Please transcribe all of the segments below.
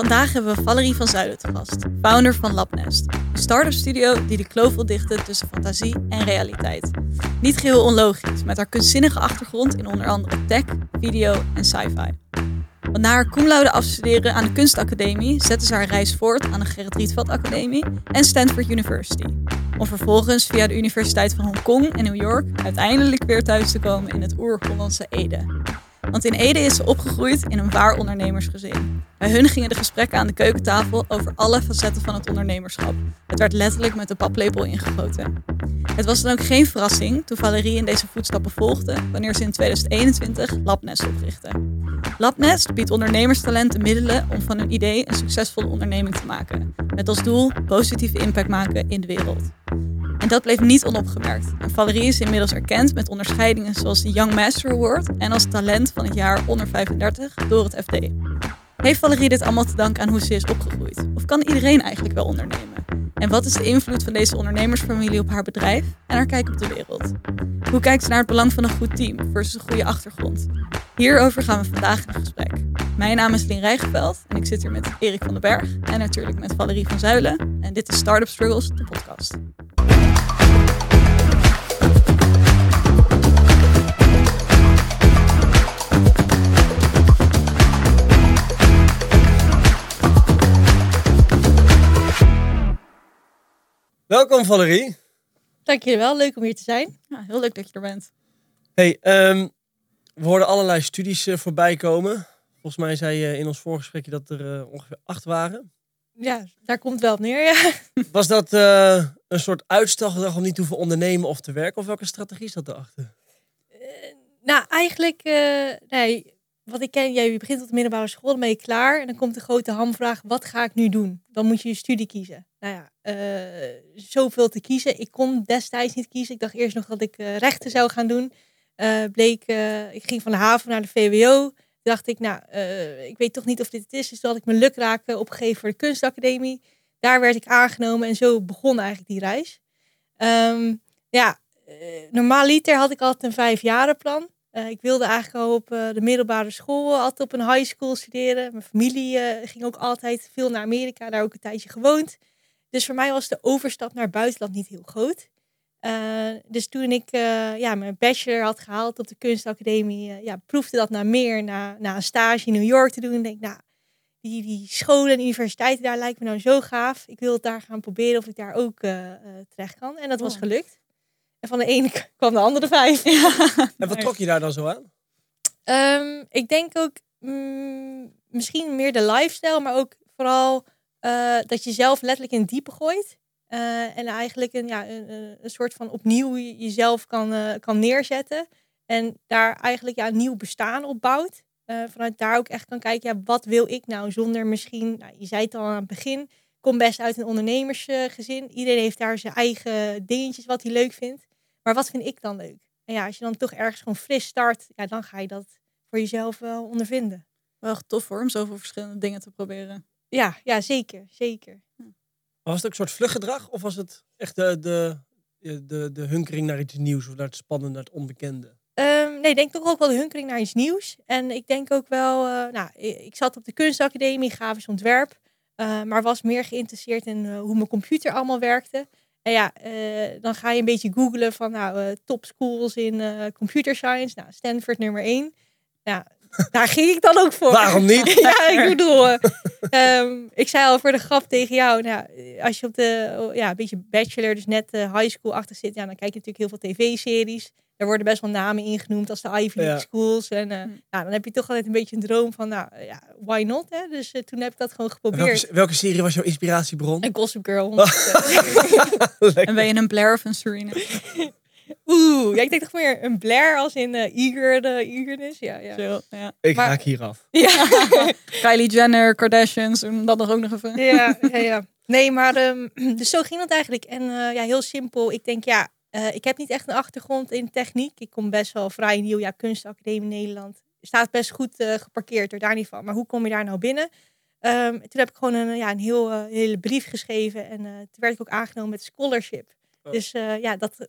Vandaag hebben we Valerie van Zuiden te gast, founder van Labnest. Een start-up studio die de kloof wil dichten tussen fantasie en realiteit. Niet geheel onlogisch, met haar kunstzinnige achtergrond in onder andere tech, video en sci-fi. Want na haar cum afstuderen aan de kunstacademie zette ze haar reis voort aan de Gerrit Rietveld Academie en Stanford University. Om vervolgens via de Universiteit van Hongkong en New York uiteindelijk weer thuis te komen in het oer-Hollandse Ede. Want in Ede is ze opgegroeid in een waar ondernemersgezin. Bij hun gingen de gesprekken aan de keukentafel over alle facetten van het ondernemerschap. Het werd letterlijk met de paplepel ingegoten. Het was dan ook geen verrassing toen Valerie in deze voetstappen volgde wanneer ze in 2021 Labnest oprichtte. Labnest biedt ondernemerstalent de middelen om van hun idee een succesvolle onderneming te maken. Met als doel positieve impact maken in de wereld. En dat bleef niet onopgemerkt. Valerie is inmiddels erkend met onderscheidingen zoals de Young Master Award en als talent van het jaar onder 35 door het FD. Heeft Valerie dit allemaal te danken aan hoe ze is opgegroeid? Of kan iedereen eigenlijk wel ondernemen? En wat is de invloed van deze ondernemersfamilie op haar bedrijf en haar kijk op de wereld? Hoe kijkt ze naar het belang van een goed team versus een goede achtergrond? Hierover gaan we vandaag in gesprek. Mijn naam is Lien Rijgenveld en ik zit hier met Erik van den Berg en natuurlijk met Valerie van Zuilen. En dit is Startup Struggles, de podcast. Welkom Valerie. Dank je wel, leuk om hier te zijn. Ja, heel leuk dat je er bent. Hey, ehm, we hoorden allerlei studies uh, voorbij komen. Volgens mij zei je in ons voorgesprekje dat er uh, ongeveer acht waren. Ja, daar komt wel op neer, ja. Was dat uh, een soort uitstelgedrag om niet te hoeven ondernemen of te werken? Of welke strategie zat erachter? nou, eigenlijk, nee, wat ik ken, jij begint op de middelbare school, dan ben je klaar. En dan komt de grote hamvraag, wat ga ik nu doen? Dan moet je je studie kiezen. Nou ja, uh, zoveel te kiezen. Ik kon destijds niet kiezen. Ik dacht eerst nog dat ik uh, rechten zou gaan doen. Uh, bleek, ik ging van de haven naar de VWO. Toen dacht ik, nou, ik weet toch niet of dit het is. Dus toen had ik mijn lukraak opgegeven voor de kunstacademie. Daar werd ik aangenomen en zo begon eigenlijk die reis. Um, ja, normaaliter had ik altijd een vijfjarenplan. Uh, ik wilde eigenlijk al op uh, de middelbare school, altijd op een high school studeren. Mijn familie uh, ging ook altijd veel naar Amerika, daar ook een tijdje gewoond. Dus voor mij was de overstap naar het buitenland niet heel groot. dus toen ik ja, mijn bachelor had gehaald op de kunstacademie, ja, proefde dat naar meer, na, na een stage in New York te doen. En denk, nou, die, die scholen en universiteiten daar lijkt me nou zo gaaf. Ik wil het daar gaan proberen of ik daar ook terecht kan. En dat was Oh. gelukt. En van de ene kwam de andere vijf. En wat trok je daar dan zo aan? Um, ik denk ook mm, misschien meer de lifestyle, maar ook vooral uh, dat je zelf letterlijk in het diepe gooit. Uh, en eigenlijk een, ja, een, een, soort van opnieuw jezelf kan, uh, kan neerzetten. En daar eigenlijk ja, een nieuw bestaan op bouwt. vanuit daar ook echt kan kijken, ja, wat wil ik nou zonder misschien, nou, je zei het al aan het begin, kom best uit een ondernemersgezin. Iedereen heeft daar zijn eigen dingetjes wat hij leuk vindt. Maar wat vind ik dan leuk? En ja, als je dan toch ergens gewoon fris start, ja, dan ga je dat voor jezelf wel ondervinden. Wel echt tof hoor, om zoveel verschillende dingen te proberen. Ja, ja zeker, zeker. Was het ook een soort vluchtgedrag? Of was het echt de, de, de, de hunkering naar iets nieuws? Of naar het spannende, naar het onbekende? Um, nee, ik denk toch ook wel de hunkering naar iets nieuws. En ik denk ook wel, uh, nou, ik zat op de kunstacademie, grafisch ontwerp. Uh, maar was meer geïnteresseerd in uh, hoe mijn computer allemaal werkte. En ja, uh, dan ga je een beetje googlen van nou, uh, top schools in uh, computer science. Nou, Stanford nummer 1. Ja, daar ging ik dan ook voor. Waarom niet? ja, ik bedoel, um, ik zei al voor de grap tegen jou, nou, als je op de, ja, een beetje bachelor, dus net high school achter zit, ja, dan kijk je natuurlijk heel veel tv-series. Er worden best wel namen ingenoemd als de Ivy League Ja. schools. En uh, nou, dan heb je toch altijd een beetje een droom van, nou ja, why not? Hè? Dus uh, toen heb ik dat gewoon geprobeerd. Welke, welke, serie was jouw inspiratiebron? Een Gossip Girl. en ben je een Blair of een Serena? Oeh, ja, ik denk toch meer een Blair als in uh, eager, de eagerness. Ja, ja. Ja. Ik Maar- haak hier af. Ja. Kylie Jenner, Kardashians, dat nog ook nog even. ja, ja, ja. Nee, maar ehm, dus zo ging dat eigenlijk. En eh, ja, heel simpel. Ik denk, ja, eh, ik heb niet echt een achtergrond in techniek. Ik kom best wel vrij nieuw. Ja, kunstacademie Nederland. Staat best goed eh, geparkeerd, er daar niet van. Maar hoe kom je daar nou binnen? Ehm, toen heb ik gewoon een, ja, een heel, eh, hele brief geschreven. En toen werd ik ook aangenomen met scholarship. Oh. Dus ja, dat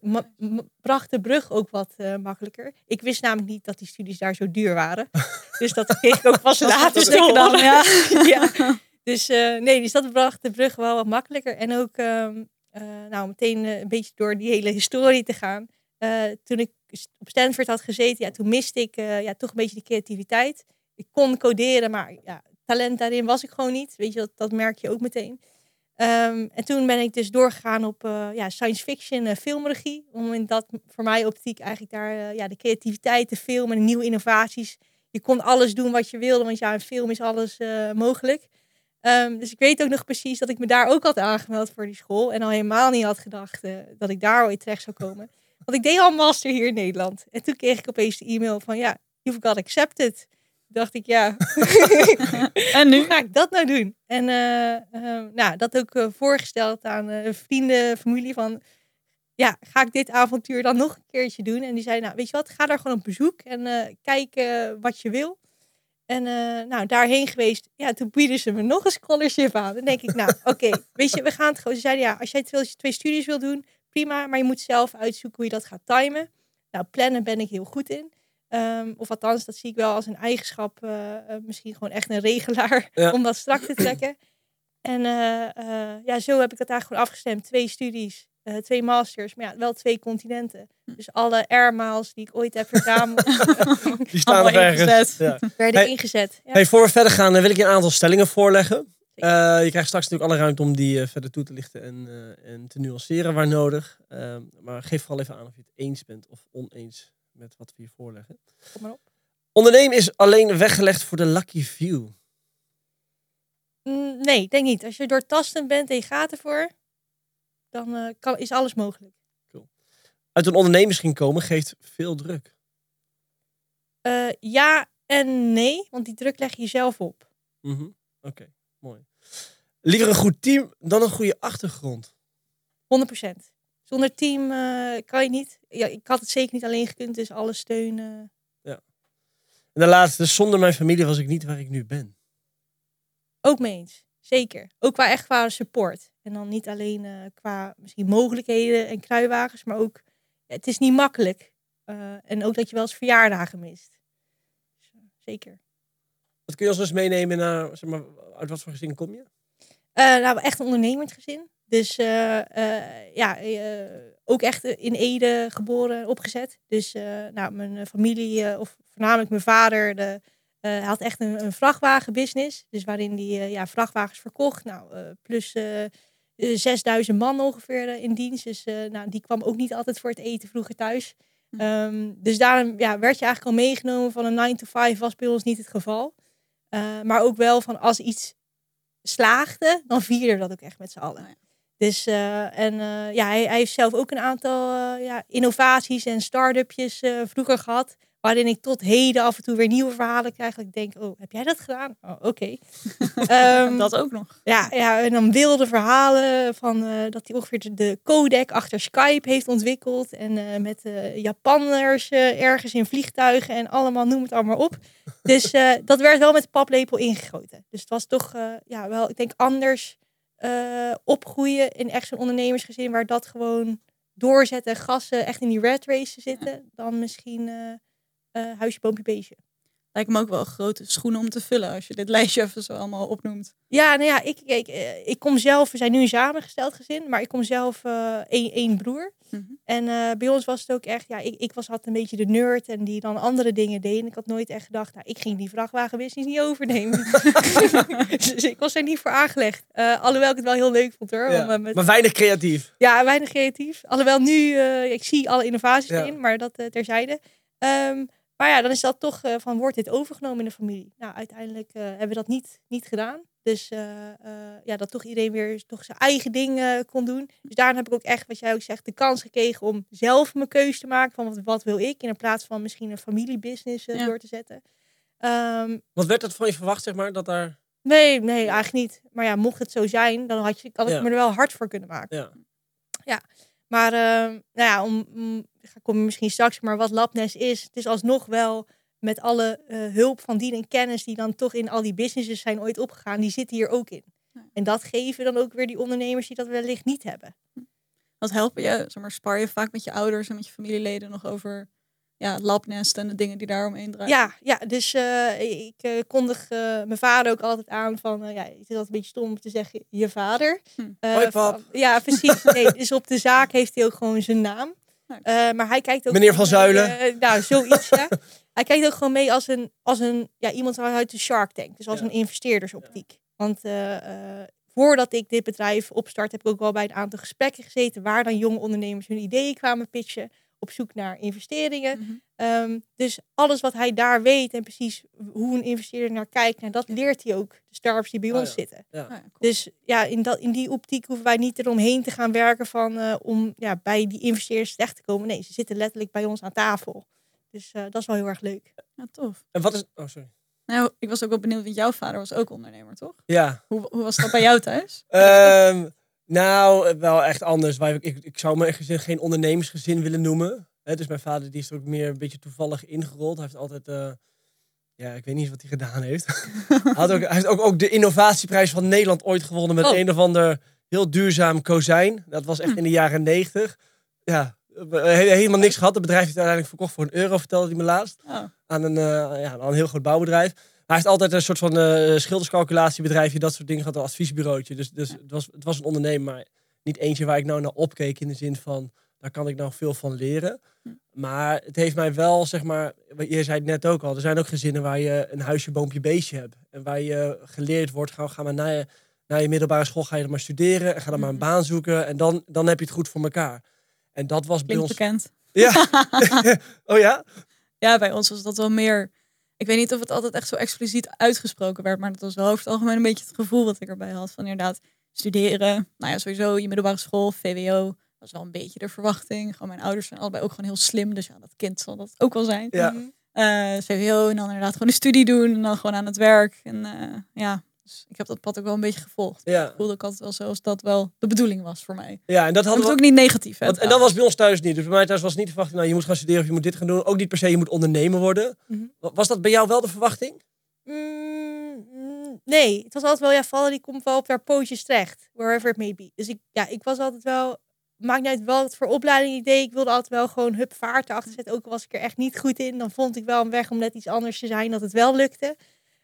bracht de brug ook wat makkelijker. Ik wist namelijk niet dat die studies daar zo duur waren. dus dat kreeg ik ook pas later ja. ja. Dus nee, dus dat bracht de brug wel wat makkelijker. En ook ehm, eh, nou, meteen eh, een beetje door die hele historie te gaan. Eh, toen ik op Stanford had gezeten, ja, toen miste ik eh, ja, toch een beetje de creativiteit. Ik kon coderen, maar ja, talent daarin was ik gewoon niet. Weet je, dat, dat merk je ook meteen. Ehm, en toen ben ik dus doorgegaan op eh, ja, science fiction uh, filmregie. Om in dat, voor mij optiek eigenlijk daar ja, de creativiteit, de film en de nieuwe innovaties. Je kon alles doen wat je wilde, want ja, een film is alles mogelijk. Um, dus ik weet ook nog precies dat ik me daar ook had aangemeld voor die school. En al helemaal niet had gedacht uh, dat ik daar ooit terecht zou komen. Want ik deed al master hier in Nederland. En toen kreeg ik opeens de e-mail van ja, you've got accepted. dacht ik, ja. en nu? Hoe ga ik dat nou doen? En uh, uh, nou, dat ook uh, voorgesteld aan vrienden, familie van... Ja, ga ik dit avontuur dan nog een keertje doen? En die zei, nou, weet je wat, ga daar gewoon op bezoek en kijk wat je wil. En nou, daarheen geweest, ja, toen bieden ze me nog een scholarship aan. Dan denk ik, nou, oké, okay, weet je, we gaan het gewoon... Ze zeiden, ja, als jij twee, twee studies wil doen, prima. Maar je moet zelf uitzoeken hoe je dat gaat timen. Nou, plannen ben ik heel goed in. Um, of althans, dat zie ik wel als een eigenschap. Uh, uh, misschien gewoon echt een regelaar ja. om dat strak te trekken. En ja, zo heb ik dat eigenlijk gewoon afgestemd. Twee studies, twee masters, maar ja, wel twee continenten. Dus alle airmiles die ik ooit heb verzameld, die staan er ergens. Ja. Werden hey, ingezet. Ja. Hey, voor we verder gaan, wil ik je een aantal stellingen voorleggen. je krijgt straks natuurlijk alle ruimte om die verder toe te lichten en, en te nuanceren waar nodig. Ehm, maar geef vooral even aan of je het eens bent of oneens met wat we hier voorleggen. Kom maar op. Ondernemen is alleen weggelegd voor de lucky few. Mm, nee, denk niet. Als je doortastend bent en je gaat ervoor, dan uh, kan, is alles mogelijk. Cool. Uit een ondernemerskring komen geeft veel druk. Uh, ja en nee, want die druk leg je zelf op. Mm -hmm. Oké, okay, mooi. Liever een goed team dan een goede achtergrond. 100%. Zonder team uh, kan je niet. Ja, ik had het zeker niet alleen gekund, dus alle steun. Ja. En de laatste, zonder mijn familie was ik niet waar ik nu ben. Ook mee eens, zeker. Ook qua echt qua support. En dan niet alleen uh, qua misschien mogelijkheden en kruiwagens, maar ook, ja, het is niet makkelijk. en ook dat je wel eens verjaardagen mist. Dus, zeker. Wat kun je ons dus meenemen naar, zeg maar, uit wat voor gezin kom je? nou, echt een ondernemend gezin. Dus ja, ook echt in Ede geboren, opgezet. Dus nou, mijn familie, of voornamelijk mijn vader, de, had echt een, een vrachtwagenbusiness. Dus waarin die ja, vrachtwagens verkocht. Nou, plus 6000 man ongeveer in dienst. Dus nou, die kwam ook niet altijd voor het eten vroeger thuis. Hm. Um, dus daarom ja, werd je eigenlijk al meegenomen van een 9 to 5 was bij ons niet het geval. maar ook wel van als iets slaagde, dan vierde dat ook echt met z'n allen. Ja. Dus, en ja, hij, hij, heeft zelf ook een aantal ja, innovaties en start-upjes vroeger gehad. Waarin ik tot heden af en toe weer nieuwe verhalen krijg. Dat ik denk, oh, heb jij dat gedaan? Oh, oké. Okay. um, dat ook nog. Ja, ja, en dan wilde verhalen van dat hij ongeveer de codec achter Skype heeft ontwikkeld. En met Japanners ergens in vliegtuigen en allemaal, noem het allemaal op. Dus dat werd wel met de paplepel ingegoten. Dus het was toch, ja, wel, ik denk anders opgroeien in echt zo'n ondernemersgezin waar dat gewoon doorzetten, gassen, echt in die red race zitten, dan misschien uh, uh, huisje, boompje, beestje. Lijkt me ook wel grote schoenen om te vullen als je dit lijstje even zo allemaal opnoemt. Ja, nou ja, ik, ik, ik kom zelf, we zijn nu een samengesteld gezin, maar ik kom zelf uh, één, één broer. Mm -hmm. En uh, bij ons was het ook echt, ja, ik, ik was altijd een beetje de nerd en die dan andere dingen deed. En ik had nooit echt gedacht, nou, ik ging die vrachtwagenbusiness niet overnemen. dus ik was er niet voor aangelegd. Uh, alhoewel ik het wel heel leuk vond hoor. Ja, om, met... Maar weinig creatief. Ja, weinig creatief. Alhoewel nu, ik zie alle innovaties ja. in, maar dat terzijde. Um, maar ja, dan is dat toch uh, van, wordt dit overgenomen in de familie? Nou, uiteindelijk uh, hebben we dat niet, niet gedaan. Dus uh, ja, dat toch iedereen weer toch zijn eigen ding kon doen. Dus daarom heb ik ook echt, wat jij ook zegt, de kans gekregen om zelf mijn keuze te maken van wat, wat wil ik. In plaats van misschien een familiebusiness ja. door te zetten. Um, wat werd dat van je verwacht, zeg maar, dat daar... Nee, nee, eigenlijk niet. Maar ja, mocht het zo zijn, dan had, je, had ik ja. me er wel hard voor kunnen maken. Ja. ja. Maar uh, nou ja, om, om kom je misschien straks, maar wat Labnest is, het is alsnog wel met alle uh, hulp van dien en kennis die dan toch in al die businesses zijn ooit opgegaan, die zitten hier ook in. Ja. En dat geven dan ook weer die ondernemers die dat wellicht niet hebben. Wat helpen je? Zeg maar, spar je vaak met je ouders en met je familieleden nog over ja, labnest en de dingen die daaromheen draaien. Ja, ja dus eh, ik eh, kondig eh, mijn vader ook altijd aan van, ja, het is altijd een beetje stom om te zeggen, je vader. Hm. Eh, Hoi, pap. van- ja, precies. Nee, dus op de zaak heeft hij ook gewoon zijn naam. Eh, maar hij kijkt ook... Meneer Van Zuilen. nou, zoiets, ja. Hij kijkt ook gewoon mee als een, als een ja, iemand uit de Shark Tank. Dus als Ja. een investeerdersoptiek. Want eh, eh, voordat ik dit bedrijf opstart, heb ik ook wel bij een aantal gesprekken gezeten waar dan jonge ondernemers hun ideeën kwamen pitchen. Op zoek naar investeringen. Mhm. Ehm, dus alles wat hij daar weet en precies hoe een investeerder naar kijkt, nou, dat leert hij ook. De startups die bij Ah, ons ja. zitten. Ja. Ah, ja, cool. Dus ja, in, dat, in die optiek hoeven wij niet eromheen te gaan werken van, eh, om ja, bij die investeerders terecht te komen. Nee, ze zitten letterlijk bij ons aan tafel. Dus eh, dat is wel heel erg leuk. Ja, tof. En wat is... Oh, sorry. Nou, ik was ook wel benieuwd, want jouw vader was ook ondernemer, toch? Ja. Hoe, hoe was dat bij jou thuis? Ehm, nou, eh, wel echt anders. Ik, ik zou mijn gezin geen ondernemersgezin willen noemen. Hè, dus mijn vader die is er ook meer een beetje toevallig ingerold. Hij heeft altijd... eh, ja, ik weet niet eens wat hij gedaan heeft. hij, had ook, hij heeft ook, ook de innovatieprijs van Nederland ooit gewonnen met Oh. een of ander heel duurzaam kozijn. Dat was echt in de jaren negentig. Ja, he- helemaal niks gehad. Het bedrijf heeft uiteindelijk verkocht voor een euro, vertelde hij me laatst. Oh, Aan een, eh, ja, aan een heel groot bouwbedrijf. Hij heeft altijd een soort van schilderscalculatiebedrijfje, dat soort dingen gehad, een adviesbureautje. Dus, dus het, was, het was een ondernemer, maar niet eentje waar ik nou naar opkeek in de zin van, daar kan ik nou veel van leren. Maar het heeft mij wel, zeg maar, je zei het net ook al, er zijn ook gezinnen waar je een huisje, boompje, beestje hebt. En waar je geleerd wordt, ga, ga maar naar je, naar je middelbare school, ga je maar studeren en ga dan maar een Mhm. baan zoeken. En dan, dan heb je het goed voor elkaar. En dat was bij ons... bekend. Ja. oh ja? Ja, bij ons was dat wel meer. Ik weet niet of het altijd echt zo expliciet uitgesproken werd, maar dat was wel over het algemeen een beetje het gevoel wat ik erbij had. Van inderdaad, studeren. Nou ja, sowieso je middelbare school, VWO. was wel een beetje de verwachting. Gewoon mijn ouders zijn allebei ook gewoon heel slim. Dus ja, dat kind zal dat ook wel zijn. Ja. Mhm. Eh, VWO en dan inderdaad gewoon een studie doen. En dan gewoon aan het werk. En eh, ja, dus ik heb dat pad ook wel een beetje gevolgd. Ja. Ik voelde ik altijd wel zo als dat wel de bedoeling was voor mij. Ja, en dat hadden we ook niet negatief. Hè, Want, en dat was bij ons thuis niet. Dus bij mij thuis was niet de verwachting, nou, je moet gaan studeren of je moet dit gaan doen. Ook niet per se, je moet ondernemer worden. Mhm. Wa- Was dat bij jou wel de verwachting? Mm, nee, het was altijd wel, ja, vallen die komt wel op haar pootjes terecht. Wherever it may be. Dus ik, ja, ik was altijd wel, maakt niet uit wat voor opleiding ik deed. Ik wilde altijd wel gewoon hup vaart erachter zetten. Ook al was ik er echt niet goed in, dan vond ik wel een weg om net iets anders te zijn, dat het wel lukte.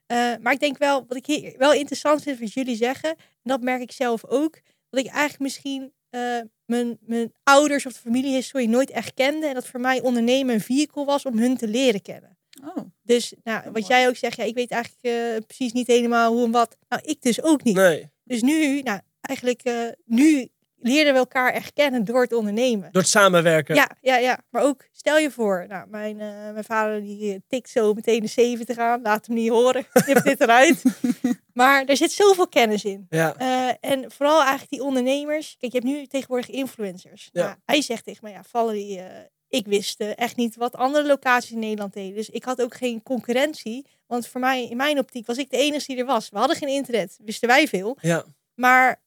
Eh, maar ik denk wel, wat ik hier wel interessant vind wat jullie zeggen, en dat merk ik zelf ook, dat ik eigenlijk misschien eh, mijn, mijn ouders of de familiehistorie nooit echt kende. En dat voor mij ondernemen een vehicle was om hun te leren kennen. Oh, Dus nou, wat jij ook zegt, ja, ik weet eigenlijk eh, precies niet helemaal hoe en wat. Nou, ik dus ook niet. Nee. Dus nu, nou, eigenlijk, nu leerden we elkaar echt kennen door het ondernemen. Door het samenwerken. Ja, ja, ja. Maar ook, stel je voor, nou, mijn, eh, mijn vader die eh, tikt zo meteen de 70 aan. Laat hem niet horen. Knip dit eruit. maar er zit zoveel kennis in. Ja. Eh, en vooral eigenlijk die ondernemers. Kijk, je hebt nu tegenwoordig influencers. Ja. Nou, hij zegt tegen mij, ja, Valerie, eh, ik wist echt niet wat andere locaties in Nederland deden. Dus ik had ook geen concurrentie. Want voor mij, in mijn optiek, was ik de enige die er was. We hadden geen internet, wisten wij veel. Ja. Maar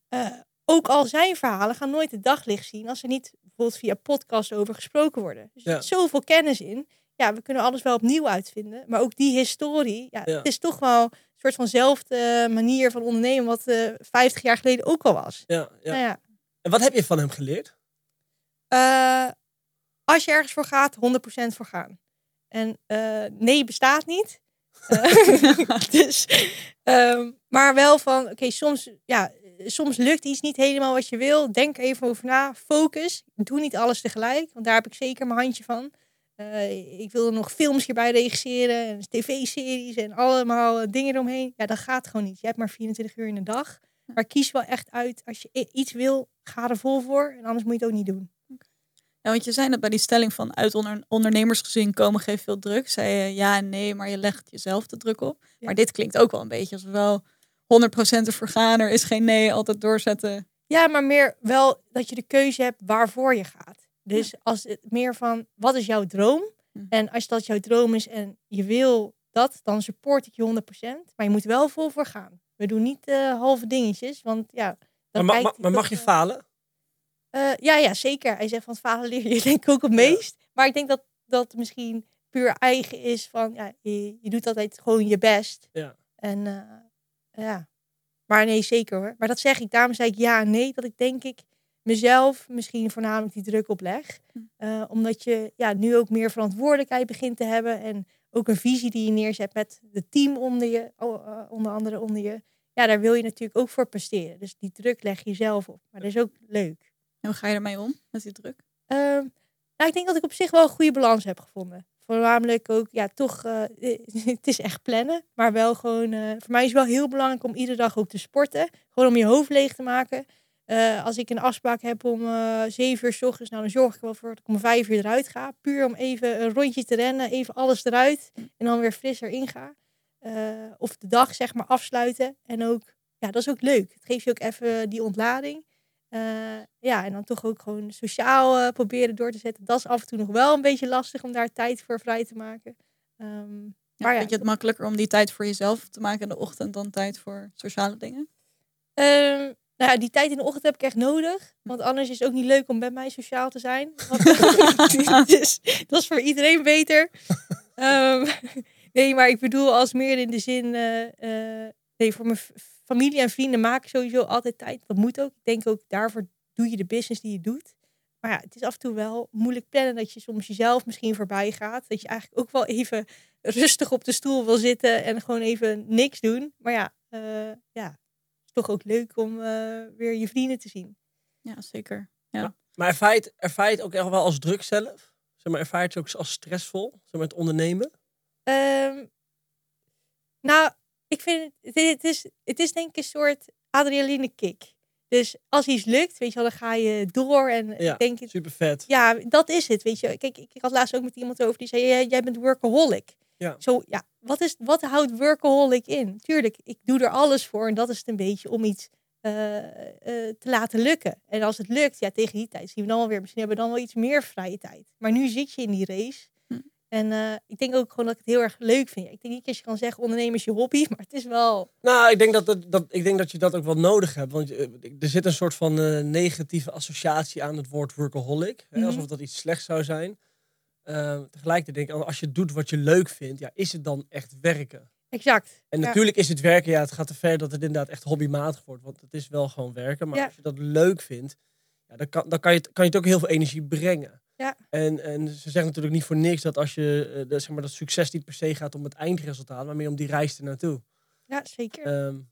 ook al zijn verhalen gaan nooit het daglicht zien als er niet bijvoorbeeld via podcast over gesproken worden. Dus er Ja. zit zoveel kennis in. Ja, we kunnen alles wel opnieuw uitvinden. Maar ook die historie, ja, Ja. het is toch wel een soort vanzelfde manier van ondernemen wat eh 50 jaar geleden ook al was. Ja, ja. Nou ja, En wat heb je van hem geleerd? eh, als je ergens voor gaat, 100% voor gaan. En eh, nee bestaat niet. Dus, ehm, maar wel van, oké, soms, ja, soms lukt iets niet helemaal wat je wil. Denk er even over na. Focus. Doe niet alles tegelijk, want daar heb ik zeker mijn handje van. Eh, ik wilde nog films hierbij regisseren, en tv-series en allemaal dingen eromheen. Ja, dat gaat gewoon niet. Je hebt maar 24 uur in de dag. Maar kies wel echt uit, als je iets wil, ga er vol voor. En anders moet je het ook niet doen. Ja, want je zei net bij die stelling van uit onder, ondernemersgezin komen geeft veel druk. Zei je ja en nee, maar je legt jezelf de druk op. Ja. Maar dit klinkt ook wel een beetje als wel 100% ervoor gaan. Er is geen nee, altijd doorzetten. Ja, maar meer wel dat je de keuze hebt waarvoor je gaat. Dus als het meer van, wat is jouw droom? Hm. En als dat jouw droom is en je wil dat, dan support ik je 100%. Maar je moet wel vol voor gaan. We doen niet eh, halve dingetjes, want ja... Maar, dan ma- ma- maar mag je falen? Eh, ja, ja, zeker. Hij zegt van het falen leer je denk ik ook het meest. Maar ik denk dat dat misschien puur eigen is van, ja, je, je doet altijd gewoon je best. Ja. En eh, ja, maar nee, zeker hoor. Maar dat zeg ik, daarom zei ik ja en nee. Dat ik denk ik mezelf misschien voornamelijk die druk opleg. Hm. Eh, omdat je ja, nu ook meer verantwoordelijkheid begint te hebben. En ook een visie die je neerzet met het team onder je, onder andere onder je. Ja, daar wil je natuurlijk ook voor presteren. Dus die druk leg je zelf op. Maar dat is ook leuk. En hoe ga je ermee om, met die druk? Ehm, nou, ik denk dat ik op zich wel een goede balans heb gevonden. Voornamelijk ook, ja, toch, eh, het is echt plannen. Maar wel gewoon, eh, voor mij is het wel heel belangrijk om iedere dag ook te sporten. Gewoon om je hoofd leeg te maken. Eh, als ik een afspraak heb om zeven uur s ochtends, nou dan zorg ik wel voor dat ik om vijf uur eruit ga. Puur om even een rondje te rennen, even alles eruit. En dan weer fris erin ga. Of de dag zeg maar afsluiten. En ook, ja, dat is ook leuk. Het geeft je ook even die ontlading. Eh, ja, en dan toch ook gewoon sociaal eh, proberen door te zetten. Dat is af en toe nog wel een beetje lastig om daar tijd voor vrij te maken. Ehm, Ja, Maar ja, vind je het makkelijker om die tijd voor jezelf te maken in de ochtend dan tijd voor sociale dingen? Ehm, nou ja, die tijd in de ochtend heb ik echt nodig. Want anders is het ook niet leuk om bij mij sociaal te zijn. Dus, dat is voor iedereen beter. Ehm, nee, maar ik bedoel als meer in de zin... eh, nee, voor mijn familie en vrienden maak ik sowieso altijd tijd. Dat moet ook. Ik denk ook daarvoor doe je de business die je doet. Maar ja, het is af en toe wel moeilijk plannen dat je soms jezelf misschien voorbij gaat. Dat je eigenlijk ook wel even rustig op de stoel wil zitten en gewoon even niks doen. Maar ja, eh, ja het is toch ook leuk om eh, weer je vrienden te zien. Ja, zeker. Maar ervaar je, het, ervaar je het ook echt wel als druk zelf? Zeg maar, ervaar je het ook als stressvol? Zeg maar, het ondernemen? Ehm, nou, ik vind het, het, is, het is denk ik een soort adrenaline kick. Dus als iets lukt, weet je wel, dan ga je door. En Ja. denk, het- Super vet. ja, dat is het, weet je. Kijk, ik, ik had laatst ook met iemand over die zei, jij, jij bent workaholic. Ja. Zo, ja, wat, is, wat houdt workaholic in? Tuurlijk, ik doe er alles voor en dat is het een beetje om iets eh, eh, te laten lukken. En als het lukt, ja, tegen die tijd zien we dan wel weer, misschien hebben we dan wel iets meer vrije tijd. Maar nu zit je in die race. En eh, ik denk ook gewoon dat ik het heel erg leuk vind. Ik denk niet dat je kan zeggen, ondernemen is je hobby, maar het is wel... Nou, ik denk dat, het- dat, ik denk dat je dat ook wel nodig hebt. Want eh, er zit een soort van eh, negatieve associatie aan het woord workaholic. Hè, Mhm. alsof dat iets slechts zou zijn. Tegelijkertijd denk ik, als je doet wat je leuk vindt, ja, is het dan echt werken? Exact. En Ja. natuurlijk is het werken, ja, het gaat te ver dat het inderdaad echt hobbymatig wordt. Want het is wel gewoon werken. Maar Ja. als je dat leuk vindt, ja, dan, kan, dan kan, je kan je het ook heel veel energie brengen. Ja. En, en ze zeggen natuurlijk niet voor niks dat als je, eh, de, zeg maar, dat succes niet per se gaat om het eindresultaat, maar meer om die reis ernaartoe. Ja, zeker.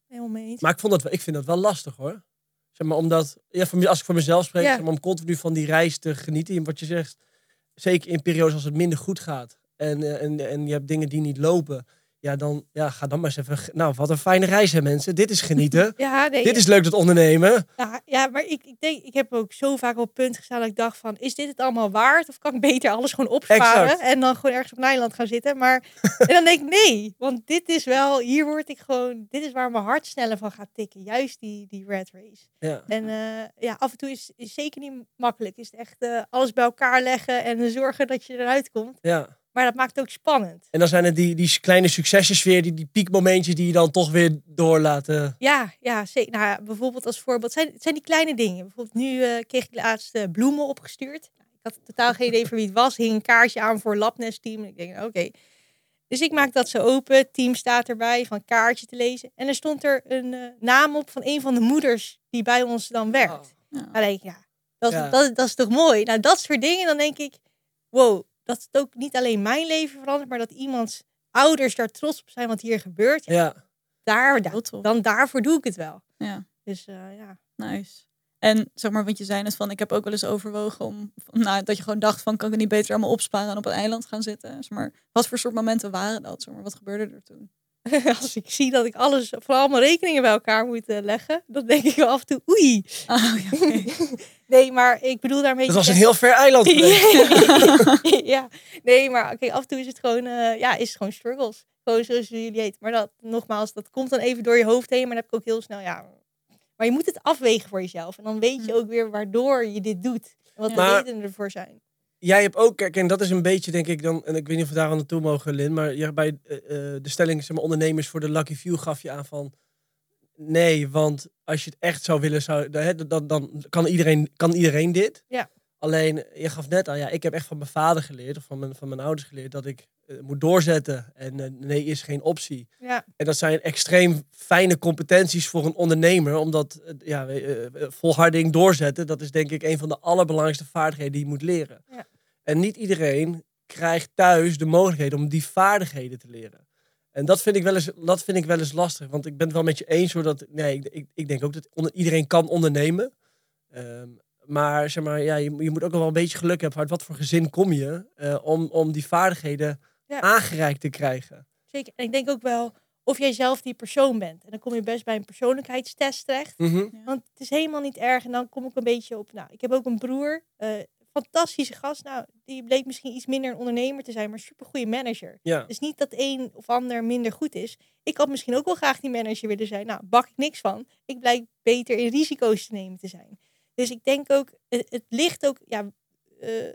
Helemaal mee eens. maar ik, vond dat, ik vind dat wel lastig hoor. Zeg maar, omdat, ja, als ik voor mezelf spreek, Ja. zeg maar, om continu van die reis te genieten. En wat je zegt, zeker in periodes als het minder goed gaat. En, eh, en, en je hebt dingen die niet lopen. Ja, dan ja, ga dan maar eens even. Nou, wat een fijne reis hè mensen. Dit is genieten. Ja, nee, Dit is leuk dat ondernemen. Ja, ja maar ik, ik denk, ik heb ook zo vaak op het punt gestaan dat ik dacht van, is dit het allemaal waard? Of kan ik beter alles gewoon opsparen Exact. en dan gewoon ergens op een eiland gaan zitten? Maar en dan denk ik, nee, want dit is wel, hier word ik gewoon, dit is waar mijn hart sneller van gaat tikken. Juist die, die red race. Ja. En eh, ja, af en toe is is zeker niet makkelijk. Is het echt eh, alles bij elkaar leggen en zorgen dat je eruit komt. ja. Maar dat maakt het ook spannend. En dan zijn het die, die kleine succesjes weer, die, die piekmomentjes die je dan toch weer door laten. Ja, ja, zeker. Nou, bijvoorbeeld als voorbeeld, zijn, het zijn die kleine dingen. Bijvoorbeeld nu eh, kreeg ik laatst eh, bloemen opgestuurd. Ik had totaal geen idee voor wie het was. Hing een kaartje aan voor Labnest team. En ik denk, oké. Dus ik maak dat zo open. Het team staat erbij van kaartje te lezen. En er stond er een eh, naam op van een van de moeders die bij ons dan werkt. Ja. Dan denk ik, ja, dat, is- Ja. Dat, dat is toch mooi? Nou, dat soort dingen, dan denk ik, wow, dat het ook niet alleen mijn leven verandert, maar dat iemands ouders daar trots op zijn wat hier gebeurt. Ja, Ja. daar, tof. dan daarvoor doe ik het wel. Ja, Dus eh, ja. nice. En zeg maar, want je zei net van, ik heb ook wel eens overwogen om, nou, dat je gewoon dacht van, kan ik het niet beter allemaal opsparen en op een eiland gaan zitten? Zeg maar, wat voor soort momenten waren dat? Zeg maar, wat gebeurde er toen? als ik zie dat ik alles, vooral mijn rekeningen bij elkaar moet eh, leggen, dan denk ik wel af en toe, oei. Ja, oké. nee, maar ik bedoel daarmee. Dat was te een heel ver eiland. ja, nee, maar oké, af en toe is het gewoon, eh, ja, is het gewoon struggles. Gewoon zoals jullie heet. Maar dat, nogmaals, dat komt dan even door je hoofd heen, maar dan heb ik ook heel snel, ja. Maar je moet het afwegen voor jezelf. En dan weet je Hm. ook weer waardoor je dit doet. En wat de redenen ervoor zijn. Jij hebt ook, kijk, en dat is een beetje, denk ik dan, en ik weet niet of we daar aan naartoe mogen, Lin, maar ja, bij eh, eh, de stelling, zeg maar, ondernemers voor de Lucky Few gaf je aan van, nee, want als je het echt zou willen, zou, dan, hè, dan, dan kan, iedereen, kan iedereen dit. Ja. Alleen, je gaf net aan, ja, ik heb echt van mijn vader geleerd, of van mijn, van mijn ouders geleerd, dat ik moet doorzetten. En eh, nee is geen optie. Ja, En dat zijn extreem fijne competenties voor een ondernemer. Omdat eh, ja, eh, eh, volharding doorzetten, dat is denk ik een van de allerbelangrijkste vaardigheden die je moet leren. Ja. En niet iedereen krijgt thuis de mogelijkheid om die vaardigheden te leren. En dat vind ik wel eens, dat vind ik wel eens lastig. Want ik ben het wel met je eens hoor. Dat, nee, ik, ik, ik denk ook dat onder, iedereen kan ondernemen. Ehm, maar, zeg maar ja, je, je moet ook wel een beetje geluk hebben. Uit wat voor gezin kom je eh, om, om die vaardigheden Ja. aangereikt te krijgen. zeker. En ik denk ook wel of jij zelf die persoon bent. En dan kom je best bij een persoonlijkheidstest terecht. Mhm. Want het is helemaal niet erg. En dan kom ik een beetje op. Nou, ik heb ook een broer. eh, fantastische gast. Nou, die bleek misschien iets minder een ondernemer te zijn, maar super goede manager. Ja. Dus niet dat een of ander minder goed is. Ik had misschien ook wel graag die manager willen zijn. Nou, bak ik niks van. Ik blijk beter in risico's te nemen te zijn. Dus ik denk ook, het, het ligt ook, ja,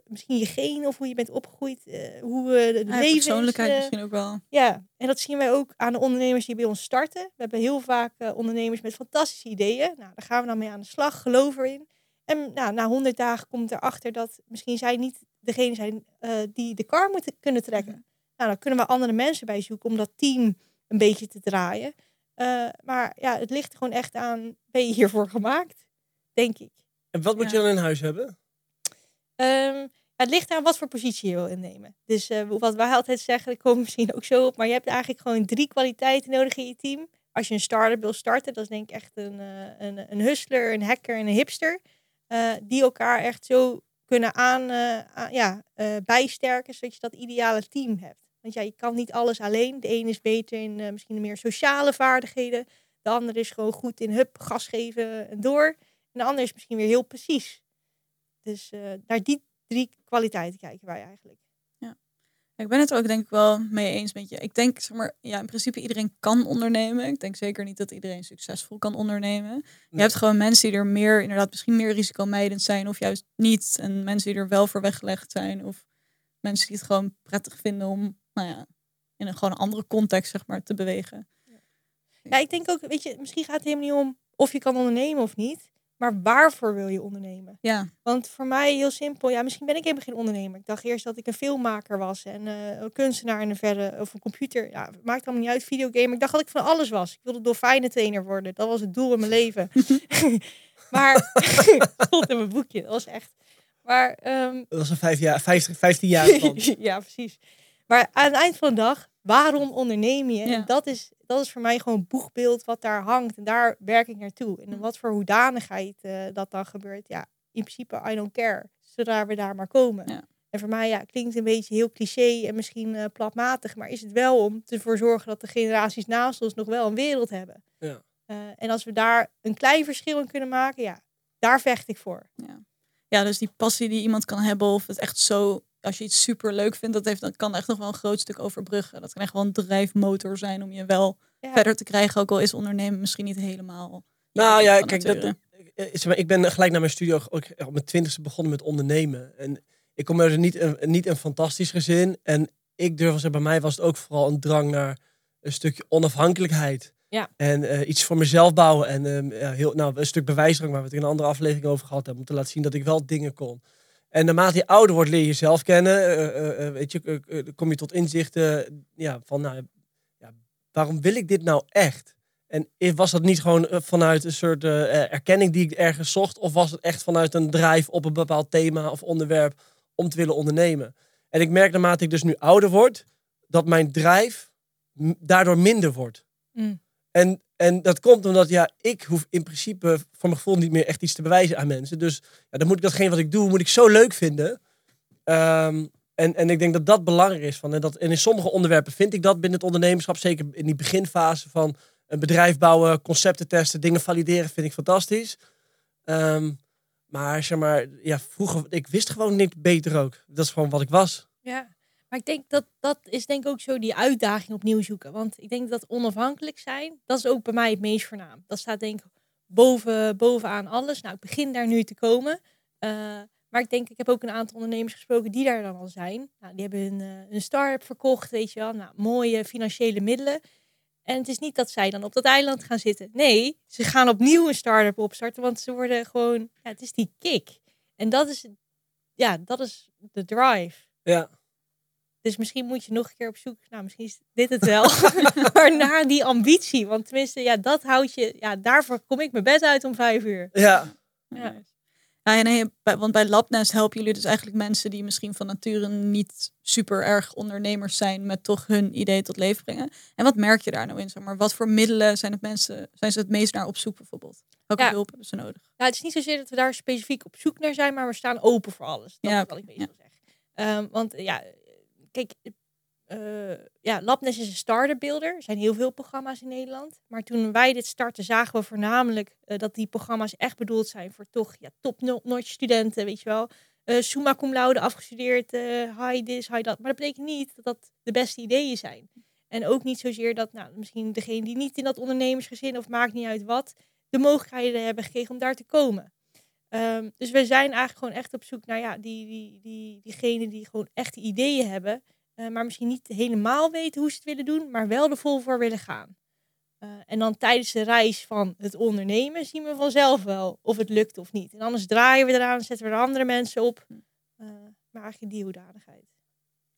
misschien je genen of hoe je bent opgegroeid, eh, hoe eh, het Ja, leven is. persoonlijkheid eh, misschien ook wel. ja, en dat zien wij ook aan de ondernemers die bij ons starten. We hebben heel vaak eh, ondernemers met fantastische ideeën. Nou, daar gaan we dan mee aan de slag, geloof erin. En nou, na 100 dagen komt erachter dat misschien zij niet degene zijn eh, die de kar moeten kunnen trekken. Nou, dan kunnen we andere mensen bij zoeken om dat team een beetje te draaien. Eh, maar ja, het ligt gewoon echt aan, ben je hiervoor gemaakt? Denk ik. En wat moet Ja. je dan in huis hebben? Ehm, het ligt aan wat voor positie je wil innemen. Dus eh, wat wij altijd zeggen, ik kom misschien ook zo op, maar je hebt eigenlijk gewoon drie kwaliteiten nodig in je team. Als je een start-up wil starten, dat is denk ik echt een, eh, een, een hustler, een hacker en een hipster. eh, die elkaar echt zo kunnen aan, ja, bijsterken, zodat je dat ideale team hebt. Want ja, je kan niet alles alleen. De een is beter in misschien meer sociale vaardigheden. De ander is gewoon goed in hup, gas geven en door. En de ander is misschien weer heel precies. Dus eh, naar die drie kwaliteiten kijken wij eigenlijk. Ik ben het ook denk ik wel mee eens met je. Ik denk, zeg maar, ja, in principe iedereen kan ondernemen. Ik denk zeker niet dat iedereen succesvol kan ondernemen. Je hebt gewoon mensen die er meer, inderdaad, misschien meer risicomijdend zijn of juist niet. En mensen die er wel voor weggelegd zijn. Of mensen die het gewoon prettig vinden om, nou ja, in een gewoon een andere context, zeg maar, te bewegen. Ja, ik denk ook, weet je, misschien gaat het helemaal niet om of je kan ondernemen of niet. Maar waarvoor wil je ondernemen? Ja, Want voor mij heel simpel, ja, misschien ben ik helemaal geen ondernemer. Ik dacht eerst dat ik een filmmaker was en eh, een kunstenaar in de verre, of een computer. Ja, maakt allemaal niet uit, videogame. Ik dacht dat ik van alles was. Ik wilde dolfijnentrainer worden. Dat was het doel in mijn leven. maar, stond in mijn boekje, dat was echt. Maar ehm, Dat was een vijf jaar, 50, 15 jaar ja, precies. Maar aan het eind van de dag, waarom onderneem je? Ja. En dat is, dat is voor mij gewoon een boegbeeld wat daar hangt. En daar werk ik naartoe. En in wat voor hoedanigheid eh, dat dan gebeurt, ja, in principe, I don't care. Zodra we daar maar komen. Ja. En voor mij, ja, klinkt een beetje heel cliché en misschien eh, platmatig. Maar is het wel om ervoor zorgen dat de generaties naast ons nog wel een wereld hebben. Ja. Eh, en als we daar een klein verschil in kunnen maken, ja, daar vecht ik voor. ja, dus die passie die iemand kan hebben of het echt zo, als je iets super leuk vindt, dat heeft, dat kan echt nog wel een groot stuk overbruggen. Dat kan echt wel een drijfmotor zijn om je wel Ja. verder te krijgen, ook al is ondernemen misschien niet helemaal. Nou ja, kijk, dat, eh, zeg maar, ik ben gelijk naar mijn studio ook op mijn twintigste begonnen met ondernemen. En ik kom uit niet een, niet een fantastisch gezin. En ik durf zeggen, bij mij was het ook vooral een drang naar een stukje onafhankelijkheid. Ja. En eh, iets voor mezelf bouwen. En ehm, ja, heel, nou, een stuk bewijsdrang waar we het in een andere aflevering over gehad hebben. Om te laten zien dat ik wel dingen kon. En naarmate je ouder wordt, leer je jezelf kennen. eh, eh, eh, weet je, kom je tot inzichten ja, van, nou, ja, waarom wil ik dit nou echt? En was dat niet gewoon vanuit een soort erkenning die ik ergens zocht? Of was het echt vanuit een drive op een bepaald thema of onderwerp om te willen ondernemen? En ik merk naarmate ik dus nu ouder word, dat mijn drive m- daardoor minder wordt. Mm. En, en dat komt omdat ja, ik hoef in principe voor mijn gevoel niet meer echt iets te bewijzen aan mensen. Dus ja, dan moet ik datgene wat ik doe, moet ik zo leuk vinden. Ehm, en, en ik denk dat dat belangrijk is. Van, en, dat, en in sommige onderwerpen vind ik dat binnen het ondernemerschap. Zeker in die beginfase van een bedrijf bouwen, concepten testen, dingen valideren, vind ik fantastisch. Ehm, maar zeg maar, ja, vroeger, ik wist gewoon niet beter ook. Dat is gewoon wat ik was. Ja, maar ik denk dat dat is denk ik ook zo die uitdaging opnieuw zoeken. Want ik denk dat onafhankelijk zijn, dat is ook bij mij het meest voornaam. Dat staat denk ik boven, bovenaan alles. Nou, ik begin daar nu te komen. Eh, maar ik denk, ik heb ook een aantal ondernemers gesproken die daar dan al zijn. Nou, die hebben hun, hun start-up verkocht, weet je wel. Nou, mooie financiële middelen. En het is niet dat zij dan op dat eiland gaan zitten. Nee, ze gaan opnieuw een start-up opstarten, want ze worden gewoon, ja, het is die kick. En dat is, ja, dat is de drive. Ja. Dus misschien moet je nog een keer op zoek. Nou, misschien is dit het wel. maar naar die ambitie. Want tenminste, ja, dat houdt je. Ja, daarvoor kom ik mijn bed uit om vijf uur. Ja, Ja. Ja, en nee, bij- want bij Labnest helpen jullie dus eigenlijk mensen die misschien van nature niet super erg ondernemers zijn met toch hun idee tot leven brengen. En wat merk je daar nou in? Zeg maar, wat voor middelen zijn het mensen, zijn ze het meest naar op zoek bijvoorbeeld? Welke Ja. hulp hebben ze nodig? Nou, het is niet zozeer dat we daar specifiek op zoek naar zijn, maar we staan open voor alles. Dat Ja, wat ik meestal zeg. Ehm, want ja, kijk, eh, ja, Labnest is een start-up builder. Er zijn heel veel programma's in Nederland. Maar toen wij dit starten, zagen we voornamelijk eh, dat die programma's echt bedoeld zijn voor toch ja, top-notch studenten, weet je wel. Eh summa cum laude afgestudeerd, high this, high dat. Maar dat betekent niet dat dat de beste ideeën zijn. En ook niet zozeer dat nou, misschien degene die niet in dat ondernemersgezin, of maakt niet uit wat, de mogelijkheden hebben gekregen om daar te komen. Ehm, dus we zijn eigenlijk gewoon echt op zoek naar ja, die, die, die, diegenen die gewoon echte ideeën hebben, eh, maar misschien niet helemaal weten hoe ze het willen doen, maar wel er vol voor willen gaan. Eh, en dan tijdens de reis van het ondernemen zien we vanzelf wel of het lukt of niet. En anders draaien we eraan, zetten we er andere mensen op. Eh, maar eigenlijk die hoedanigheid.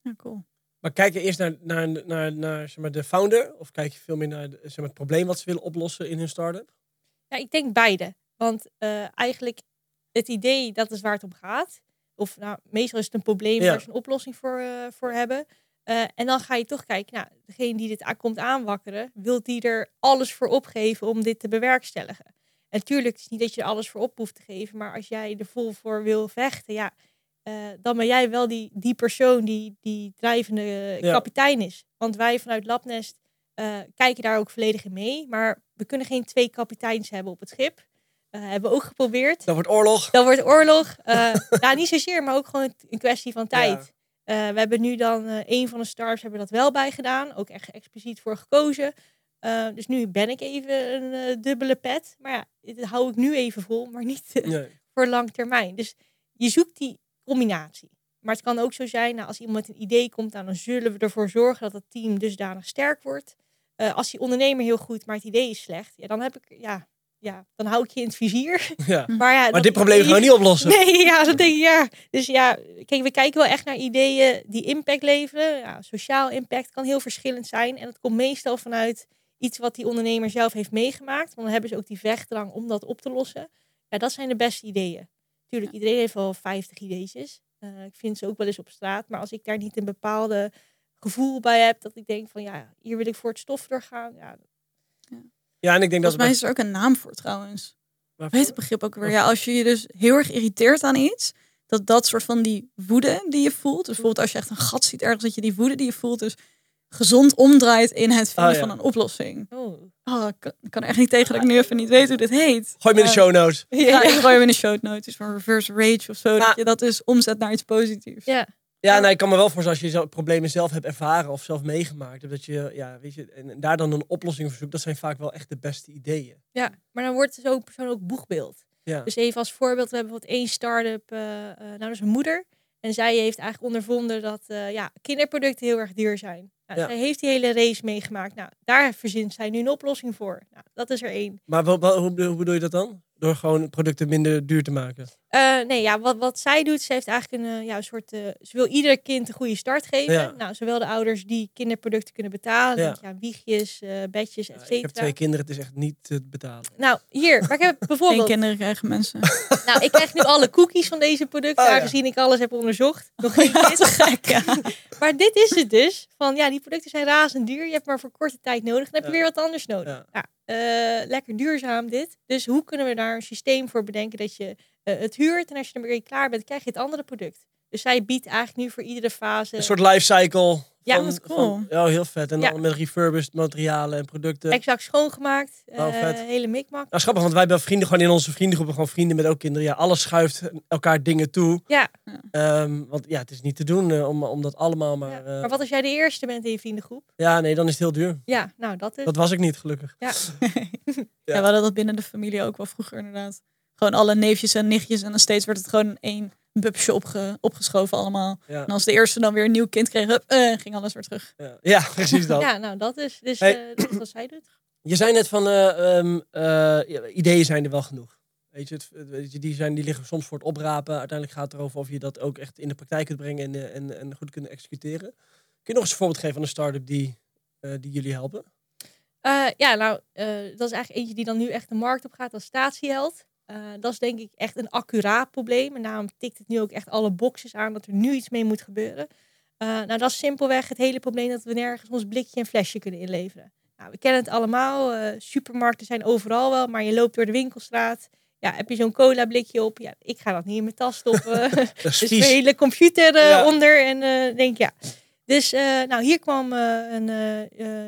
Ja, cool. maar kijk je eerst naar, naar, naar, naar zeg maar, de founder? Of kijk je veel meer naar zeg maar, het probleem wat ze willen oplossen in hun start-up? Ja, ik denk beide. Want eh, eigenlijk het idee, dat is waar het om gaat. Of nou, meestal is het een probleem Ja. waar ze een oplossing voor, eh, voor hebben. Eh, en dan ga je toch kijken, nou, degene die dit komt aanwakkeren, wil die er alles voor opgeven om dit te bewerkstelligen. En natuurlijk, het is niet dat je er alles voor op hoeft te geven, maar als jij er vol voor wil vechten, ja, eh, dan ben jij wel die, die persoon die die drijvende Ja. kapitein is. Want wij vanuit Labnest kijken daar ook volledig in mee. Maar we kunnen geen twee kapiteins hebben op het schip. Eh, hebben we ook geprobeerd. Dat wordt oorlog. Dan wordt oorlog. eh nou, niet zozeer, maar ook gewoon een kwestie van tijd. Ja. Eh, we hebben nu dan een van de stars hebben dat wel bij gedaan. Ook echt expliciet voor gekozen. Dus nu ben ik even een dubbele pet. Maar ja, dit hou ik nu even vol, maar niet Nee. voor lang termijn. Dus je zoekt die combinatie. Maar het kan ook zo zijn, nou, als iemand met een idee komt, nou, dan zullen we ervoor zorgen dat het team dusdanig sterk wordt. Als die ondernemer heel goed, maar het idee is slecht, ja, dan heb ik, ja, ja, dan hou ik je in het vizier. Ja. Maar, ja, Maar dit probleem gaan we niet oplossen. Nee, ja, dat denk ik, ja. Dus ja, kijk, we kijken wel echt naar ideeën die impact leveren. Ja, sociaal impact kan heel verschillend zijn. En dat komt meestal vanuit iets wat die ondernemer zelf heeft meegemaakt. Want dan hebben ze ook die vechtdrang om dat op te lossen. Ja, dat zijn de beste ideeën. Tuurlijk, iedereen heeft wel 50 ideetjes. Eh, ik vind ze ook wel eens op straat. Maar als ik daar niet een bepaalde gevoel bij heb, dat ik denk van ja, hier wil ik voor het stof doorgaan. Ja, Ja, en ik denk dat... Volgens mij is er ook een naam voor trouwens. Waarvoor? Weet het begrip ook weer? Ja, als je je dus heel erg irriteert aan iets, dat dat soort van die woede die je voelt. Dus bijvoorbeeld als je echt een gat ziet ergens, dat je die woede die je voelt dus gezond omdraait in het vinden Oh, ja. van een oplossing. oh. Oh, ik kan, er echt niet tegen dat ik nu even niet weet hoe dit heet. Gooi me in de Ja. show notes. Ja, ik gooi hem in de show notes van reverse rage of zo. Ja. Dat je dat dus omzet naar iets positiefs. Ja, Ja, nou, ik kan me wel voorstellen als je zelf problemen zelf hebt ervaren of zelf meegemaakt dat je, ja, weet je, en daar dan een oplossing voor zoekt, dat zijn vaak wel echt de beste ideeën. Ja, maar dan wordt zo'n persoon ook boegbeeld. Ja. Dus even als voorbeeld, we hebben bijvoorbeeld één start-up, eh, eh, nou dat is een moeder. En zij heeft eigenlijk ondervonden dat eh, ja, kinderproducten heel erg duur zijn. Nou, Ja. Zij heeft die hele race meegemaakt. Nou, daar verzint zij nu een oplossing voor. Nou, dat is er één. Maar hoe, bedoel- hoe bedoel je dat dan? Door gewoon producten minder duur te maken. Eh, nee, ja, wat, wat zij doet, ze heeft eigenlijk een, eh, ja, een soort. eh, ze wil ieder kind een goede start geven. Ja. Nou, zowel de ouders die kinderproducten kunnen betalen, Ja. wiegjes, eh, bedjes, et Ja, ik cetera. heb twee kinderen, het is echt niet te betalen. Nou, hier, maar ik heb Geen bijvoorbeeld. kinderen krijgen mensen. Nou, ik krijg nu alle cookies van deze producten, Oh, ja. aangezien ik alles heb onderzocht. Nog geen kind. Gek, ja. Maar dit is het dus. Van ja, die producten zijn razend duur. Je hebt maar voor korte tijd nodig. Dan heb je Ja. weer wat anders nodig. Ja. Eh, lekker duurzaam dit. Dus hoe kunnen we daar een systeem voor bedenken dat je eh, het huurt en als je ermee klaar bent, krijg je het andere product. Dus zij biedt eigenlijk nu voor iedere fase Een soort life cycle. Ja, van, dat is cool. van- ja, heel vet. En Ja. dan met refurbished materialen en producten. exact schoongemaakt. Oh, eh, vet. hele mikmak. Nou, grappig, want wij hebben vrienden gewoon in onze vriendengroep, gewoon vrienden met ook kinderen. Ja, alles schuift elkaar dingen toe. Ja, Ehm, want ja, het is niet te doen eh, om, om dat allemaal maar... ja. eh, maar wat als jij de eerste bent in je vriendengroep? Ja, nee, dan is het heel duur. Ja, nou dat is. Dat was ik niet, gelukkig. Ja. Ja. we hadden dat binnen de familie ook wel vroeger inderdaad. Gewoon alle neefjes en nichtjes en dan steeds werd het gewoon één bubsje opge, opgeschoven allemaal. Ja, En als de eerste dan weer een nieuw kind kreeg, hup, eh, ging alles weer terug. ja. ja precies dat. Ja, nou dat is. Dus Hey. eh, dat is wat zij doet. Je zei net van, eh, ehm, eh, ideeën zijn er wel genoeg. Weet je, het, weet je, die, zijn, die liggen soms voor het oprapen. Uiteindelijk gaat het erover of je dat ook echt in de praktijk kunt brengen en, en, en goed kunt executeren. Kun je nog eens een voorbeeld geven van een start-up die, eh, die jullie helpen? Eh, ja, nou, eh, dat is eigenlijk eentje die dan nu echt de markt op gaat als statieheld. Eh, dat is denk ik echt een accuraat probleem. En daarom tikt het nu ook echt alle boxes aan dat er nu iets mee moet gebeuren. Eh, nou, dat is simpelweg het hele probleem dat we nergens ons blikje en flesje kunnen inleveren. Nou, we kennen het allemaal. eh, supermarkten zijn overal wel, maar je loopt door de winkelstraat. Ja, heb je zo'n cola blikje op? Ja, ik ga dat niet in mijn tas stoppen. Dus mijn hele computer Ja. onder en denk ja. Dus nou, hier kwam een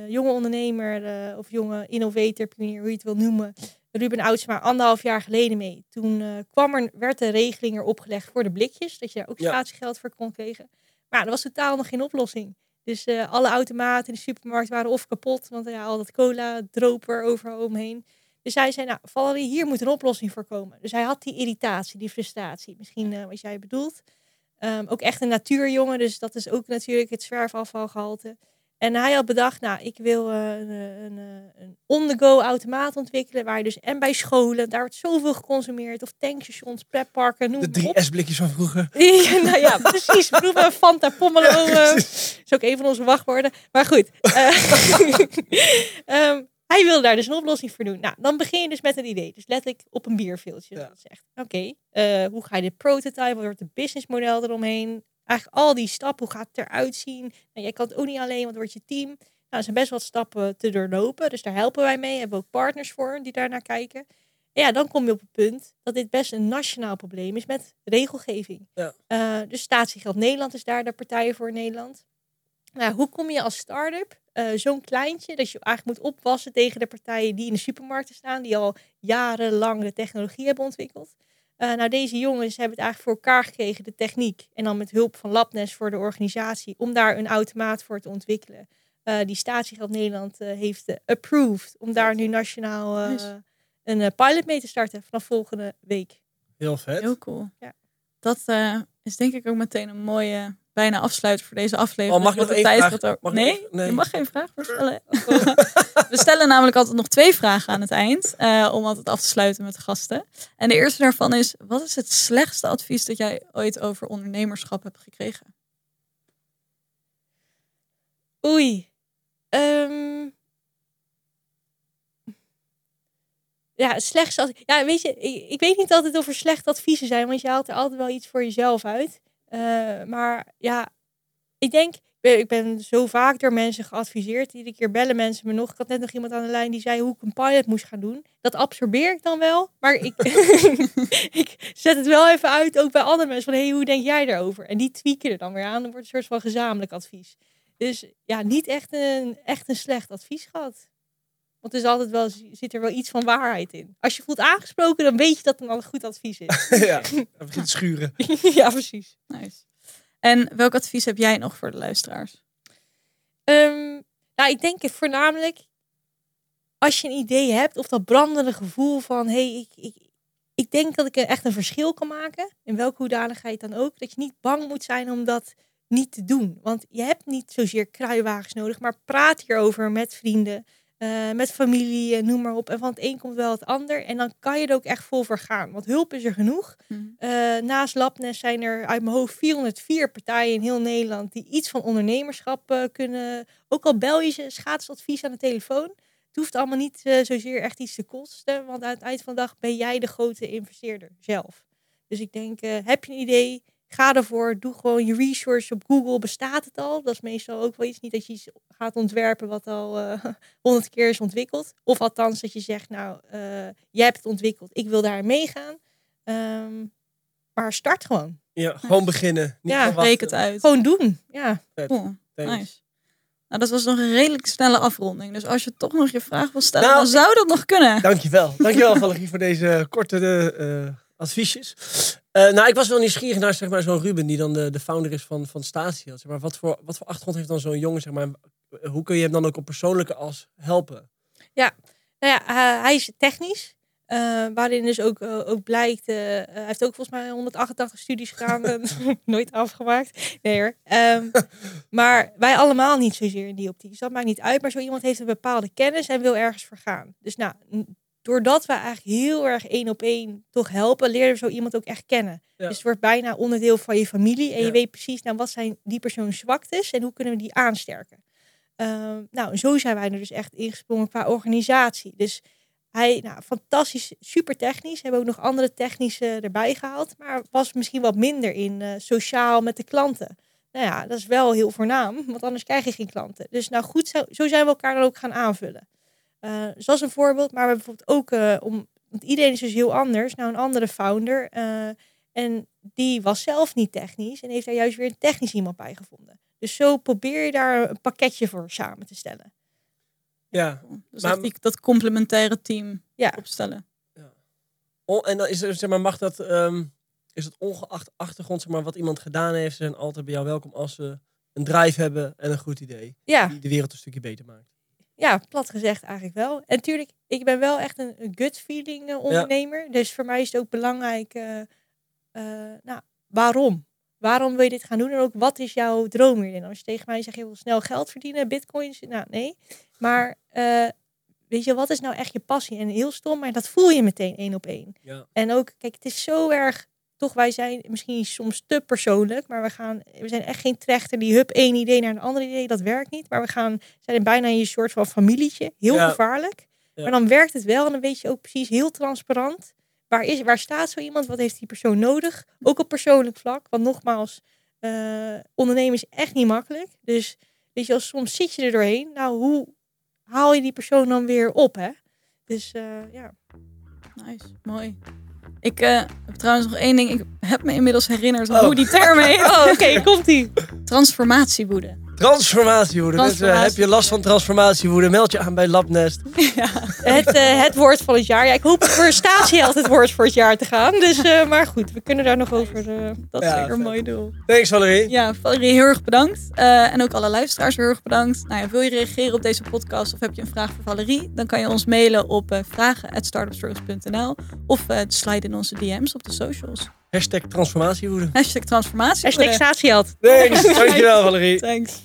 jonge ondernemer of jonge innovator, pionier, hoe je het wil noemen, Ruben Oudsma, anderhalf jaar geleden mee. Toen eh, kwam er, werd de regeling er opgelegd voor de blikjes, dat je daar ook Ja. statiegeld voor kon krijgen. Maar er was totaal nog geen oplossing. Dus eh, alle automaten in de supermarkt waren of kapot, want ja, al dat cola droop er overal omheen. Dus hij zei, nou Valerie, hier moet een oplossing voor komen. Dus hij had die irritatie, die frustratie, misschien eh, wat jij bedoelt. Ehm, ook echt een natuurjongen, dus dat is ook natuurlijk het zwerfafvalgehalte. En hij had bedacht, nou, ik wil eh, een, een, eh, een on-the-go automaat ontwikkelen, waar je dus en bij scholen, daar wordt zoveel geconsumeerd, of tankstations, pretparken, noem De het drie. S-blikjes van vroeger. Ja, nou ja, precies. Proeven, Fanta, Pomelo. eh, is ook een van onze wachtwoorden. Maar goed. eh, ehm, hij wilde daar dus een oplossing voor doen. Nou, dan begin je dus met een idee. Dus letterlijk op een bierveeltje. Ja. zegt. Oké, eh, hoe ga je dit prototype? Wat wordt het businessmodel eromheen? Eigenlijk al die stappen. Hoe gaat het eruit zien? Nou, jij kan het ook niet alleen, want wordt je team. Nou, er zijn best wat stappen te doorlopen. Dus daar helpen wij mee. Hebben we ook partners voor die daar naar kijken. En ja, dan kom je op het punt dat dit best een nationaal probleem is met regelgeving. Ja. Eh, dus Statiegeld Nederland is daar de partij voor in Nederland. Nou, hoe kom je als start-up eh, zo'n kleintje dat je eigenlijk moet opwassen tegen de partijen die in de supermarkten staan, die al jarenlang de technologie hebben ontwikkeld? Eh, nou, deze jongens hebben het eigenlijk voor elkaar gekregen, de techniek. En dan met hulp van Labnes voor de organisatie, om daar een automaat voor te ontwikkelen. Eh, die Statiegeld Nederland eh, heeft approved om daar nu nationaal eh, Nice. een pilot mee te starten vanaf volgende week. Heel vet. Heel cool. Ja. Dat eh, is denk ik ook meteen een mooie bijna afsluiter voor deze aflevering. Oh, mag ik nog de één tijd vraag? gaat Mag nee? je mag geen vraag meer stellen. We stellen namelijk altijd nog twee vragen aan het eind. eh, om altijd af te sluiten met de gasten. En de eerste daarvan is: wat is het slechtste advies dat jij ooit over ondernemerschap hebt gekregen? Oei. Ehm. Ja, slechts als. Ja, weet je, ik, ik weet niet altijd of er slechte adviezen zijn, want je haalt er altijd wel iets voor jezelf uit. Eh, maar ja, ik denk, ik ben, ik ben zo vaak door mensen geadviseerd. Iedere keer bellen mensen me nog. Ik had net nog iemand aan de lijn die zei hoe ik een pilot moest gaan doen. Dat absorbeer ik dan wel, maar ik, ik zet het wel even uit, ook bij andere mensen, van hey, hoe denk jij daarover? En die tweaken er dan weer aan. Dan wordt het een soort van gezamenlijk advies. Dus ja, niet echt een, echt een slecht advies gehad. Want er is altijd wel, zit er wel iets van waarheid in. Als je voelt aangesproken, dan weet je dat het een goed advies is. ja, hij begint te schuren. ja, precies. Nice. En welk advies heb jij nog voor de luisteraars? Ehm, nou, ik denk voornamelijk als je een idee hebt of dat brandende gevoel van hey, ik, ik, ik denk dat ik echt een verschil kan maken, in welke hoedanigheid dan ook, dat je niet bang moet zijn om dat niet te doen. Want je hebt niet zozeer kruiwagens nodig, maar praat hierover met vrienden, eh, met familie, eh, noem maar op. En van het een komt wel het ander. En dan kan je er ook echt vol voor gaan. Want hulp is er genoeg. Eh, naast Labnes zijn er uit mijn hoofd 404 partijen in heel Nederland die iets van ondernemerschap kunnen. Ook al bel je ze schaatsadvies aan de telefoon. Het hoeft allemaal niet zozeer echt iets te kosten. Want aan het eind van de dag ben jij de grote investeerder zelf. Dus ik denk, heb je een idee? Ga ervoor. Doe gewoon je research op Google. Bestaat het al? Dat is meestal ook wel iets. Niet dat je iets gaat ontwerpen wat al eh, honderd keer is ontwikkeld. Of althans dat je zegt, nou, eh, jij hebt het ontwikkeld. Ik wil daar meegaan. Ehm, maar start gewoon. Ja, gewoon beginnen. Niet Ja. Breek het uit. Gewoon doen. Ja. Cool. Nice. Nou, dat was nog een redelijk snelle afronding. Dus als je toch nog je vraag wil stellen, Nou, dan zou dat nog kunnen. Dankjewel. Dankjewel Valerie voor deze korte eh, adviesjes. Eh, nou, ik was wel nieuwsgierig naar zeg maar, zo'n Ruben, die dan de, de founder is van, van Statia. Zeg maar, wat, voor, wat voor achtergrond heeft dan zo'n jongen? Zeg maar, hoe kun je hem dan ook op persoonlijke als helpen? Nou ja, hij- is technisch. eh, waarin dus ook, eh, ook blijkt, hij heeft ook volgens mij 188 studies gedaan, nooit afgemaakt. Nee hoor. Ehm, maar wij allemaal niet zozeer in die optiek. Dus dat maakt niet uit. Maar zo iemand heeft een bepaalde kennis en wil ergens voor gaan. Dus nou, doordat we eigenlijk heel erg één op één toch helpen, leren we zo iemand ook echt kennen. Ja. Dus het wordt bijna onderdeel van je familie. En Ja. je weet precies, nou, wat zijn die persoon zwaktes en hoe kunnen we die aansterken. Ehm, nou, zo zijn wij er dus echt ingesprongen qua organisatie. Dus hij, nou, fantastisch, super technisch. Hebben ook nog andere technische erbij gehaald. Maar was misschien wat minder in eh, sociaal met de klanten. Nou ja, dat is wel heel voornaam, want anders krijg je geen klanten. Dus nou goed, zo, zo zijn we elkaar dan ook gaan aanvullen. Eh zoals een voorbeeld, maar we hebben bijvoorbeeld ook eh, om, want iedereen is dus heel anders. Nou, een andere founder. eh, en die was zelf niet technisch en heeft daar juist weer een technisch iemand bij gevonden. Dus zo probeer je daar een pakketje voor samen te stellen. Ja. Dus Maar- echt die, dat complementaire team Ja. opstellen. Oh, en dan is er, zeg maar, mag dat, ehm, is het ongeacht achtergrond, zeg maar, wat iemand gedaan heeft, ze zijn altijd bij jou welkom als ze een drive hebben en een goed idee. Ja, Die de wereld een stukje beter maakt. Ja, plat gezegd eigenlijk wel. En natuurlijk, ik ben wel echt een, gut feeling eh, ondernemer. Dus voor mij is het ook belangrijk, eh, eh, nou, waarom? Waarom wil je dit gaan doen? En ook, wat is jouw droom hierin? Als je tegen mij zegt, je wil snel geld verdienen, bitcoins, nou nee. Maar weet je, wat is nou echt je passie? En heel stom, maar dat voel je meteen één op één. Ja. En ook, kijk, het is zo erg, toch wij zijn misschien soms te persoonlijk, maar we, gaan, we zijn echt geen trechter die hup één idee naar een ander idee, dat werkt niet. Maar we gaan, zijn bijna in een soort van familietje, heel Ja. gevaarlijk. Ja. Maar dan werkt het wel en dan weet je ook precies heel transparant. Waar, is, waar staat zo iemand? Wat heeft die persoon nodig? Ook op persoonlijk vlak. Want nogmaals, eh, ondernemen is echt niet makkelijk. Dus weet je, als soms zit je er doorheen. Nou, hoe haal je die persoon dan weer op, hè? Dus eh, ja. Nice, mooi. Ik eh, heb trouwens nog één ding. Ik heb me inmiddels herinnerd Oh. hoe die term heet. Oh, oké, komt-ie. Transformatiewoede. Transformatiewoede. Dus, eh, heb je last van transformatiewoede? Meld je aan bij Labnest. Het, eh, het woord van het jaar. Ja, ik hoop voor statieheld het woord voor het jaar te gaan. Dus, eh, maar goed, we kunnen daar nog over... Dat is Ja, zeker een mooi doel. Thanks Valerie. Ja, Valerie, heel erg bedankt. En ook alle luisteraars heel erg bedankt. Nou ja, wil je reageren op deze podcast of heb je een vraag voor Valerie? Dan kan je ons mailen op vragen.startupstruggles.nl of slide in onze DM's op de socials. Hashtag transformatiewoede. Hashtag transformatiewoede. Hashtag. Thanks, dankjewel Valerie. Thanks.